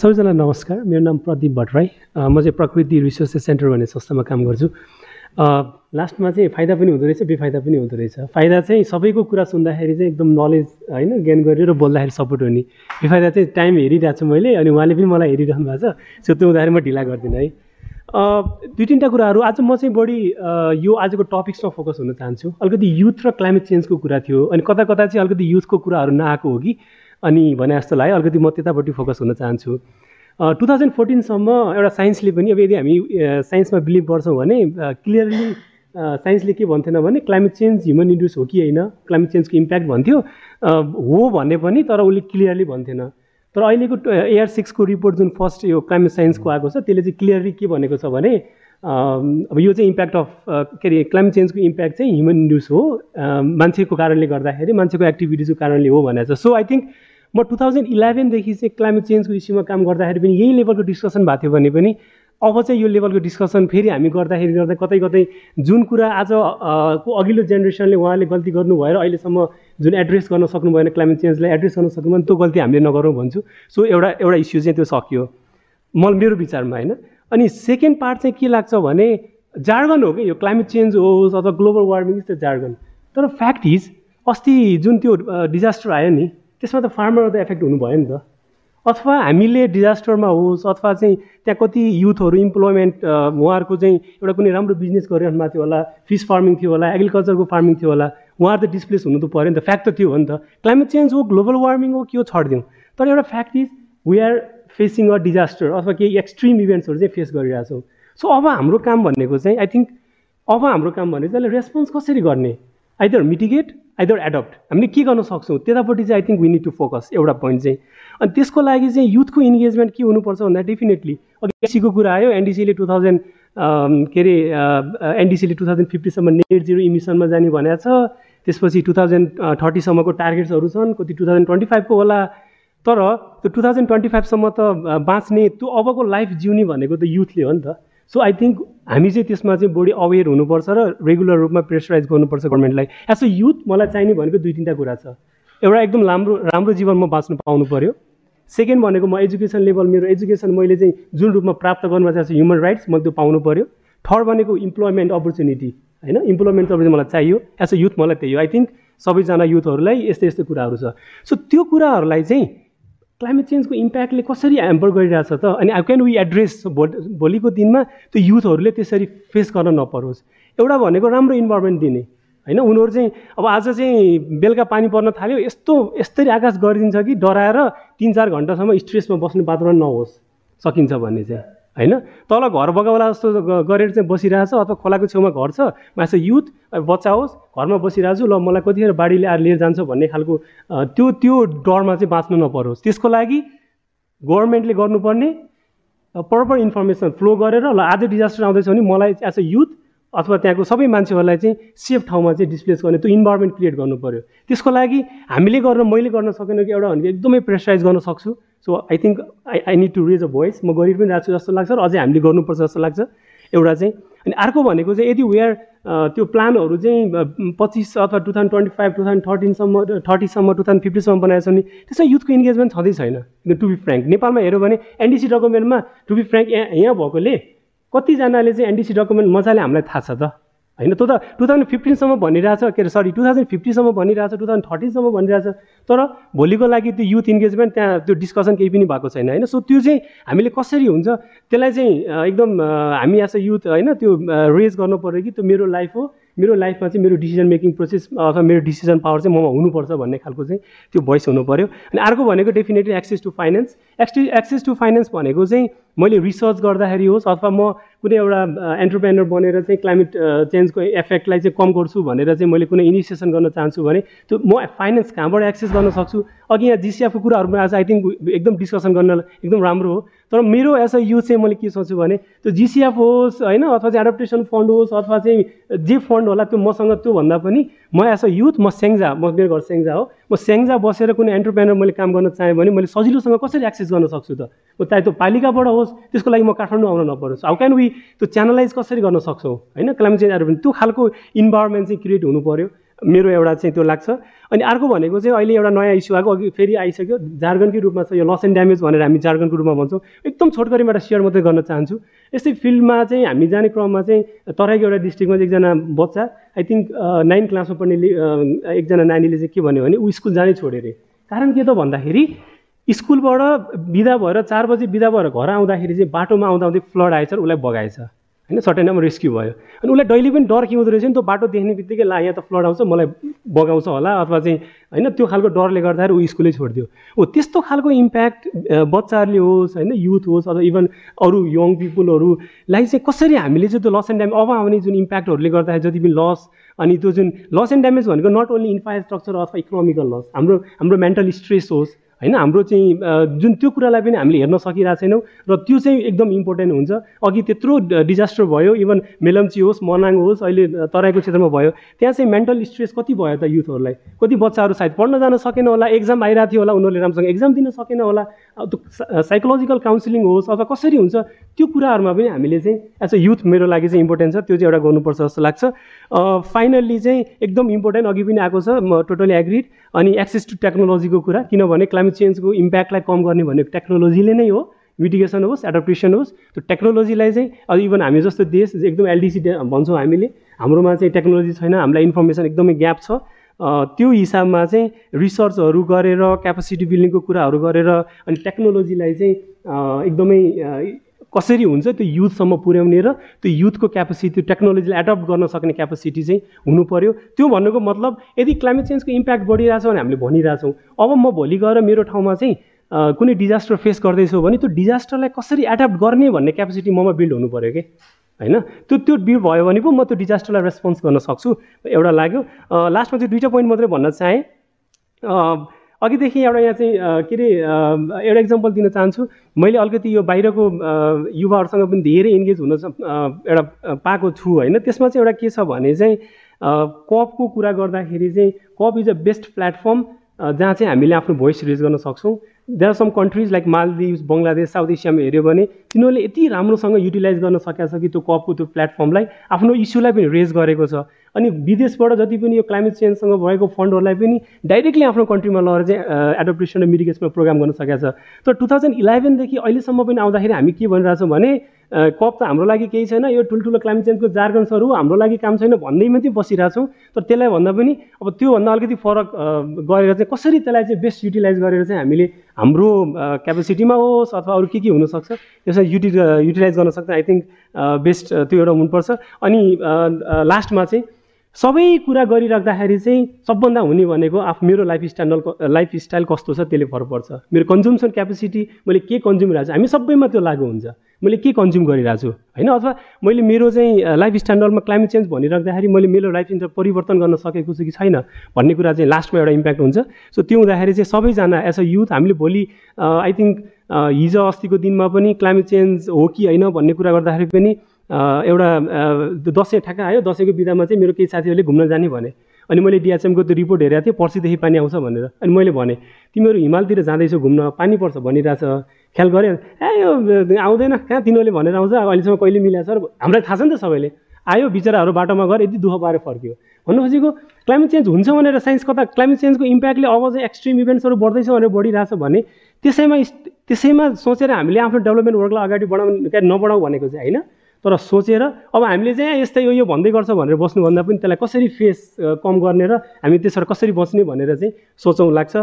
सबैजना नमस्कार। मेरो नाम प्रदीप भट्टराई म चाहिँ प्रकृति रिसोर्स सेन्टर भन्ने संस्थामा काम गर्छु। लास्टमा चाहिँ फाइदा पनि हुँदो रहेछ बेफाइदा पनि हुँदो रहेछ। फाइदा चाहिँ सबैको कुरा सुन्दाखेरि चाहिँ एकदम नलेज होइन गेन गरेर बोल्दाखेरि सपोर्ट हुने। बेफाइदा चाहिँ टाइम हेरिरहेको छु मैले अनि उहाँले पनि मलाई हेरिरहनु भएको छ। सो त्यो हुँदाखेरि म ढिला गर्दिनँ है। दुई तिनवटा कुराहरू। आज म चाहिँ बढी यो आजको टपिक्समा फोकस हुन चाहन्छु। अलिकति युथ र क्लाइमेट चेन्जको कुरा थियो अनि कता कता चाहिँ अलिकति युथको कुराहरू नआएको हो कि? अनि भने जस्तो लाग्यो। अलिकति म त्यतापट्टि फोकस हुन चाहन्छु। टु थाउजन्ड फोर्टिनसम्म एउटा साइन्सले पनि अब यदि हामी साइन्समा बिलिभ गर्छौँ भने क्लियरली साइन्सले के भन्थेन भने क्लाइमेट चेन्ज ह्युमन इन्ड्युस हो कि होइन? क्लाइमेट चेन्जको इम्प्याक्ट भन्थ्यो। हो भने पनि तर उसले क्लियरली भन्थेन। तर अहिलेको एआर सिक्सको रिपोर्ट जुन फर्स्ट यो क्लाइमेट साइन्सको आएको छ त्यसले चाहिँ क्लियरली के भनेको छ भने अब यो चाहिँ इम्प्याक्ट अफ के अरे क्लाइमेट चेन्जको इम्प्याक्ट चाहिँ ह्युमन इन्ड्युस हो। मान्छेको कारणले गर्दाखेरि मान्छेको एक्टिभिटिजको कारणले हो भनेको छ। सो आई थिङ्क म टु थाउजन्ड इलेभेनदेखि चाहिँ क्लाइमेट चेन्जको इस्युमा काम गर्दाखेरि पनि यही लेभलको डिस्कसन भएको थियो भने पनि अब चाहिँ यो लेभलको डिस्कसन फेरि हामी गर्दाखेरि गर्दा कतै कतै जुन कुरा आज को अघिल्लो जेनेरेसनले उहाँले गल्ती गर्नु भएर अहिलेसम्म जुन एड्रेस गर्न सक्नु भएन क्लाइमेट चेन्जलाई एड्रेस गर्न सक्नु भएन त्यो गल्ती हामीले नगरौँ भन्छु। सो एउटा एउटा इस्यु चाहिँ त्यो सकियो। म मेरो विचारमा होइन। अनि सेकेन्ड पार्ट चाहिँ के लाग्छ भने जार्गन हो कि? यो क्लाइमेट चेन्ज होस् अथवा global warming is the jargon. तर फ्याक्ट इज अस्ति जुन त्यो डिजास्टर आयो नि त्यसमा त फार्मर त एफेक्ट हुनु भयो नि त। अथवा हामीले डिजास्टरमा होस् अथवा चाहिँ त्यहाँ कति युथहरू इम्प्लोइमेन्ट उहाँहरूको चाहिँ एउटा कुनै राम्रो बिजनेस गरिरहनु भएको थियो होला फिस फार्मिङ थियो होला एग्रिकल्चरको फार्मिङ थियो होला उहाँहरू त डिस्प्लेस हुनु त पऱ्यो नि त। फ्याक्ट त त्यो हो नि त। क्लाइमेट चेन्ज हो ग्लोबल वार्मिङ हो के हो छडिदिउँ। तर एउटा fact is we are facing a disaster अथवा केही एक्सट्रिम इभेन्ट्सहरू चाहिँ फेस गरिरहेछौँ। सो अब हाम्रो काम भनेको चाहिँ आई थिङ्क अब हाम्रो काम भनेको चाहिँ रेस्पोन्स कसरी गर्ने? आइदर मिटिगेट आइदर एडप्ट हामीले के गर्न सक्छौँ? त्यतापट्टि चाहिँ I think we need to focus एउटा पोइन्ट चाहिँ। अनि त्यसको लागि चाहिँ युथको इन्गेजमेन्ट के हुनुपर्छ भन्दा डेफिनेटली अघि एनडिसीको कुरा आयो एनडिसीले टु थाउजन्ड के अरे एनडिसीले टु थाउजन्ड फिफ्टीसम्म नेट जिरो इमिसनमा जाने भनेको छ। त्यसपछि टु थाउजन्ड थर्टीसम्मको टार्गेट्सहरू छन् कति टु थाउजन्ड ट्वेन्टी फाइभको होला। तर त्यो टु थाउजन्ड ट्वेन्टी फाइभसम्म त बाँच्ने त्यो अबको लाइफ जिउने भनेको त युथले हो नि त। सो आई थिङ्क हामी चाहिँ त्यसमा चाहिँ बढी अवेर हुनुपर्छ र रेगुलर रूपमा प्रेसराइज गर्नुपर्छ गभर्मेन्टलाई एज अ युथ मलाई चाहिने भनेको दुई तिनवटा कुरा छ। एउटा एकदम राम्रो राम्रो जीवन म बाँच्नु पाउनु पऱ्यो सेकेन्ड भनेको म एजुकेसन लेभल मेरो एजुकेसन मैले चाहिँ जुन रूपमा प्राप्त गर्नु चाहन्छु ह्युमन राइट्स मैले त्यो पाउनु पऱ्यो थर्ड भनेको इम्प्लोइमेन्ट अपर्च्युनिटी होइन? इम्प्लोइमेन्ट अपर्च्युनिटी मलाई चाहियो। एज अ युथ मलाई त्यही हो। आई थिङ्क सबैजना युथहरूलाई यस्तै यस्तै कुराहरू छ। सो त्यो कुराहरूलाई चाहिँ क्लाइमेट चेन्जको इम्प्याक्टले कसरी ह्याम्पर गरिरहेछ त? अनि हाउ क्यान वी एड्रेस भोलिको दिनमा त्यो युथहरूले त्यसरी फेस गर्न नपरोस्। एउटा भनेको राम्रो इन्भाइरोमेन्ट दिने। होइन? उनीहरू चाहिँ अब आज चाहिँ बेलुका पानी पर्न थाल्यो। यस्तो यस्तरी आकाश गरिदिन्छ कि डराएर तिन चार घन्टासम्म स्ट्रेसमा बस्ने वातावरण नहोस्। सकिन्छ भन्ने चाहिँ। होइन? तल घर बगाउला जस्तो गरेर चाहिँ बसिरहेछ अथवा खोलाको छेउमा घर छ? मासु युथ बच्चा होस् घरमा बसिरहेको ल मलाई कतिखेर बाढीले आएर लिएर जान्छ भन्ने खालको त्यो त्यो डरमा चाहिँ बाँच्नु नपरोस्। त्यसको लागि गभर्मेन्टले गर्नुपर्ने प्रपर इन्फर्मेसन फ्लो गरेर ल आज डिजास्टर आउँदैछ भने मलाई एज अ युथ अथवा त्यहाँको सबै मान्छेहरूलाई चाहिँ सेफ ठाउँमा चाहिँ डिस्प्लेस गर्ने त्यो इन्भाइरोमेन्ट क्रिएट गर्नु पऱ्यो त्यसको लागि हामीले गर्न मैले गर्न सकेन कि एउटा भनेको एकदमै प्रेसराइज गर्न सक्छु। So I think I I need to raise a voice म गरि पनि रहेको छु जस्तो लाग्छ र अझै हामीले गर्नुपर्छ जस्तो लाग्छ। एउटा चाहिँ अनि अर्को भनेको चाहिँ यदि वेयर त्यो प्लानहरू चाहिँ पच्चिस अथवा two thousand twenty five two thousand थर्टिनसम्म थर्टीसम्म टु थाउजन्ड फिफ्टीसम्म छ भने त्यसमा युथको इन्गेजमेन्ट छँदै छैन। टु बी फ्रेङ्क नेपालमा हेऱ्यो भने एनडिसी डकुमेन्टमा टु बी फ्रेङ्क यहाँ यहाँ भएकोले कतिजनाले चाहिँ एनडिसी डकुमेन्ट मजाले हामीलाई थाहा छ त। होइन त्यो त टु थाउजन्ड फिफ्टिनसम्म भनिरहेछ। के अरे सरी टु थाउजन्ड फिफ्टीसम्म भनिरहेछ टु थाउजन्ड थर्टिनसम्म भनिरहेछ। तर भोलिको लागि त्यो युथ इन्गेजमेन्ट त्यहाँ त्यो डिस्कसन केही पनि भएको छैन होइन? सो त्यो चाहिँ हामीले कसरी हुन्छ त्यसलाई चाहिँ एकदम हामी एज अ युथ होइन त्यो रेज गर्नु पऱ्यो कि त्यो मेरो लाइफ हो। मेरो लाइफमा चाहिँ मेरो डिसिजन मेकिङ प्रोसेस अथवा मेरो डिसिजन पावर चाहिँ ममा हुनुपर्छ भन्ने खालको चाहिँ त्यो भोइस हुनु पऱ्यो अनि अर्को भनेको डेफिनेटली एक्सेस टु फाइनेन्स एक्सि एक्सेस टु फाइनेन्स भनेको चाहिँ मैले रिसर्च गर्दाखेरि होस् अथवा म कुनै एउटा एन्टरप्रेनर बनेर चाहिँ क्लाइमेट चेन्जको इफेक्टलाई चाहिँ कम गर्छु भनेर चाहिँ मैले कुनै इनिसिएसन गर्न चाहन्छु भने त्यो म फाइनेन्स कहाँबाट एक्सेस गर्न सक्छु? अघि यहाँ जिसिएफको कुराहरूमा आज आई थिङ्क एकदम डिस्कसन गर्न एकदम राम्रो हो। तर मेरो एज अ युथ चाहिँ मैले के सोच्छु भने त्यो जिसिएफ होस् होइन अथवा चाहिँ एडप्टेसन फन्ड होस् अथवा चाहिँ जे फन्ड होला त्यो मसँग त्योभन्दा पनि म एज अ युथ म स्याङ्जा म मेरो घर स्याङ्जा हो। म स्याङ्जा बसेर कुनै एन्टरप्रेनर मैले काम गर्न चाहेँ भने मैले सजिलोसँग कसरी एक्सेस गर्न सक्छु त? म चाहे त्यो पालिकाबाट होस् त्यसको लागि म काठमाडौँ आउन नपरोस्। हाउ क्यान वी त्यो च्यानलाइज कसरी गर्न सक्छौँ? होइन क्लाइमेट चेन्ज आएर त्यो खालको इन्भाइरोमेन्ट चाहिँ क्रिएट हुनु पऱ्यो मेरो एउटा चाहिँ त्यो लाग्छ। अनि अर्को भनेको चाहिँ अहिले एउटा नयाँ इस्यु आएको अघि फेरि आइसक्यो जार्गनकै रूपमा छ यो लस एन्ड ड्यामेज भनेर हामी जार्गनको रूपमा भन्छौँ। एकदम छोटकरीबाट सेयर मात्रै गर्न चाहन्छु। यस्तै फिल्डमा चाहिँ हामी जाने क्रममा चाहिँ तराईको एउटा डिस्ट्रिक्टमा चाहिँ एकजना बच्चा आई थिङ्क नाइन क्लासमा पढ्ने एकजना नानीले चाहिँ के भन्यो भने ऊ स्कुल जानै छोड्यो अरे कारण के त भन्दाखेरि स्कुलबाट बिदा भएर चार बजी बिदा भएर घर आउँदाखेरि चाहिँ बाटोमा आउँदा आउँदै फ्लड आएछ उसलाई बगाएछ। होइन सटेनमा रेस्क्यु भयो। अनि उसलाई डैली पनि डर के हुँदो रहेछ नि त्यो बाटो देख्ने बित्तिकै ला यहाँ त फ्लड आउँछ मलाई बगाउँछ होला अथवा चाहिँ होइन त्यो खालको डरले गर्दाखेरि ऊ स्कुलै छोडिदियो। हो त्यस्तो खालको इम्प्याक्ट बच्चाहरूले होस् होइन युथ होस् अथवा इभन अरू यङ पिपुलहरूलाई चाहिँ कसरी हामीले चाहिँ त्यो लस एन्ड ड्यामेज अब आउने जुन इम्प्याक्टहरूले गर्दाखेरि जति पनि लस अनि त्यो जुन लस एन्ड ड्यामेज भनेको नट ओन्ली इन्फ्रास्ट्रक्चर अथवा इकोनोमिकल लस हाम्रो हाम्रो मेन्टल स्ट्रेस होस् होइन हाम्रो चाहिँ जुन त्यो कुरालाई पनि हामीले हेर्न सकिरहेको छैनौँ र त्यो चाहिँ एकदम इम्पोर्टेन्ट हुन्छ। अघि त्यत्रो डिजास्टर भयो इभन मेलम्ची होस् मनाङ होस् अहिले तराईको क्षेत्रमा भयो त्यहाँ चाहिँ मेन्टल स्ट्रेस कति भयो त युथहरूलाई? कति बच्चाहरू सायद पढ्न जान सकेन होला एक्जाम आइरहेको थियो होला उनीहरूले राम्रोसँग एक्जाम दिन सकेन होला। त्यो साइकोलोजिकल काउन्सिलिङ होस् अथवा कसरी हुन्छ त्यो कुराहरूमा पनि हामीले चाहिँ एज अ युथ मेरो लागि चाहिँ इम्पोर्टेन्ट छ त्यो चाहिँ एउटा गर्नुपर्छ जस्तो लाग्छ। फाइनल्ली चाहिँ एकदम इम्पोर्टेन्ट अघि पनि आएको छ म टोटली एग्रिड अनि एक्सेस टु टेक्नोलोजीको कुरा किनभने क्लाइमेट चेन्जको इम्प्याक्टलाई कम गर्ने भनेको टेक्नोलोजीले नै हो मिटिगेसन होस् एडप्टेसन होस्। त्यो टेक्नोलोजीलाई चाहिँ अब इभन हामी जस्तो देश एकदम एलडिसी भन्छौँ हामीले हाम्रोमा चाहिँ टेक्नोलोजी छैन हामीलाई इन्फर्मेसन एकदमै ग्याप छ। त्यो हिसाबमा चाहिँ रिसर्चहरू गरेर क्यापासिटी बिल्डिङको कुराहरू गरेर अनि टेक्नोलोजीलाई चाहिँ एकदमै कसरी हुन्छ त्यो युथसम्म पुर्याउने र त्यो युथको क्यापेसिटी टेक्नोलोजीलाई एडप्ट गर्न सक्ने क्यापेसिटी चाहिँ हुनु पऱ्यो त्यो भन्नुको मतलब यदि क्लाइमेट चेन्जको इम्प्याक्ट बढिरहेछ भने हामीले भनिरहेछौँ। अब म भोलि गएर मेरो ठाउँमा चाहिँ कुनै डिजास्टर फेस गर्दैछु भने त्यो डिजास्टरलाई कसरी एडप्ट गर्ने भन्ने क्यापेसिटी ममा बिल्ड हुनु पऱ्यो कि? होइन? त्यो त्यो बिल्ड भयो भने पो म त्यो डिजास्टरलाई रेस्पोन्स गर्न सक्छु। एउटा लाग्यो। लास्टमा चाहिँ दुइटा पोइन्ट मात्रै भन्न चाहेँ। अघिदेखि एउटा यहाँ चाहिँ के अरे एउटा इक्जाम्पल दिन चाहन्छु। मैले अलिकति यो बाहिरको युवाहरूसँग पनि धेरै इन्गेज हुन एउटा पाएको छु होइन। त्यसमा चाहिँ एउटा के छ भने चाहिँ कपको कुरा गर्दाखेरि चाहिँ COP is a best platform जहाँ चाहिँ हामीले आफ्नो भोइस रेज गर्न सक्छौँ। There are some countries like Maldives Bangladesh south एसियामा हेऱ्यो भने तिनीहरूले यति राम्रोसँग युटिलाइज गर्न सकेको छ कि त्यो कपको त्यो प्लेटफर्मलाई आफ्नो इस्युलाई पनि रेज गरेको छ। अनि विदेशबाट जति पनि यो क्लाइमेट चेन्जसँग भएको फन्डहरूलाई पनि डाइरेक्टली आफ्नो कन्ट्रीमा लगेर चाहिँ एडप्टेसन र मिडिकेसनमा प्रोग्राम गर्न सकेको छ। तर टु थाउजन्ड इलेभेनदेखि अहिलेसम्म पनि आउँदाखेरि हामी के भनिरहेछौँ भने कप त हाम्रो लागि केही छैन यो ठुल्ठुलो क्लाइमेट चेन्जको जार्गन्सहरू हाम्रो लागि काम छैन भन्दै मात्रै बसिरहेछौँ। तर त्यसलाई भन्दा पनि अब त्योभन्दा अलिकति फरक गरेर चाहिँ कसरी त्यसलाई चाहिँ बेस्ट युटिलाइज गरेर चाहिँ हामीले हाम्रो क्यापेसिटीमा होस् अथवा अरू के के हुनसक्छ त्यसलाई युटि युटिलाइज गर्न सक्छ आई थिङ्क बेस्ट त्यो एउटा हुनुपर्छ। अनि लास्टमा चाहिँ सबै कुरा गरिराख्दाखेरि चाहिँ सबभन्दा हुने भनेको आफ मेरो लाइफ स्टाइल लाइफ स्टाइल कस्तो छ त्यसले फरक पर्छ। मेरो कन्ज्युम्सन क्यापेसिटी मैले के कन्ज्युम गरिरहेको छु हामी सबैमा त्यो लागु हुन्छ। मैले के कन्ज्युम गरिरहेको छु होइन? अथवा मैले मेरो चाहिँ लाइफ स्ट्यान्डर्डमा क्लाइमेट चेन्ज भनिराख्दाखेरि मैले मेरो लाइफ स्टाइल परिवर्तन गर्न सकेको छु कि छैन? भन्ने कुरा चाहिँ लास्टमा एउटा इम्प्याक्ट हुन्छ। सो त्यो हुँदाखेरि चाहिँ सबैजना एज अ युथ हामीले भोलि आई थिङ्क हिजो अस्तिको दिनमा पनि क्लाइमेट चेन्ज हो कि होइन भन्ने कुरा गर्दाखेरि पनि एउटा दसैँ ठ्याक्क आयो। दसैँको बिदामा चाहिँ मेरो केही साथीहरूले घुम्न जाने भने अनि मैले डिएचएमको त्यो रिपोर्ट हेरेको थिएँ पर्सिदेखि पानी आउँछ भनेर। अनि मैले भनेँ तिमीहरू हिमालतिर जाँदैछौ घुम्न पानी पर्छ भनिरहेछ। ख्याल गरेँ ए यो आउँदैन। कहाँ तिनीहरूले भनेर आउँछ? अहिलेसम्म कहिले मिलाएको छ र हामीलाई थाहा छ नि त सबैले। आयो बिचराहरू बाटोमा गएर यति दुःख पारेर फर्क्यो। भन्नु खोजेको क्लाइमेट चेन्ज हुन्छ भनेर साइन्स कता क्लाइमेट चेन्जको इम्प्याक्टले अब चाहिँ एक्सट्रिम इभेन्ट्सहरू बढ्दैछ भनेर बढिरहेछ भने त्यसैमा त्यसैमा सोचेर हामीले आफ्नो डेभलपमेन्ट वर्कलाई अगाडि बढाउनु नबढाउँ भनेको चाहिँ होइन। तर सोचेर अब हामीले चाहिँ यस्तै यो यो भन्दै गर्छ भनेर बस्नुभन्दा पनि त्यसलाई कसरी फेस कम गर्ने र हामी त्यसबाट कसरी बच्ने भनेर चाहिँ सोचौँ लाग्छ।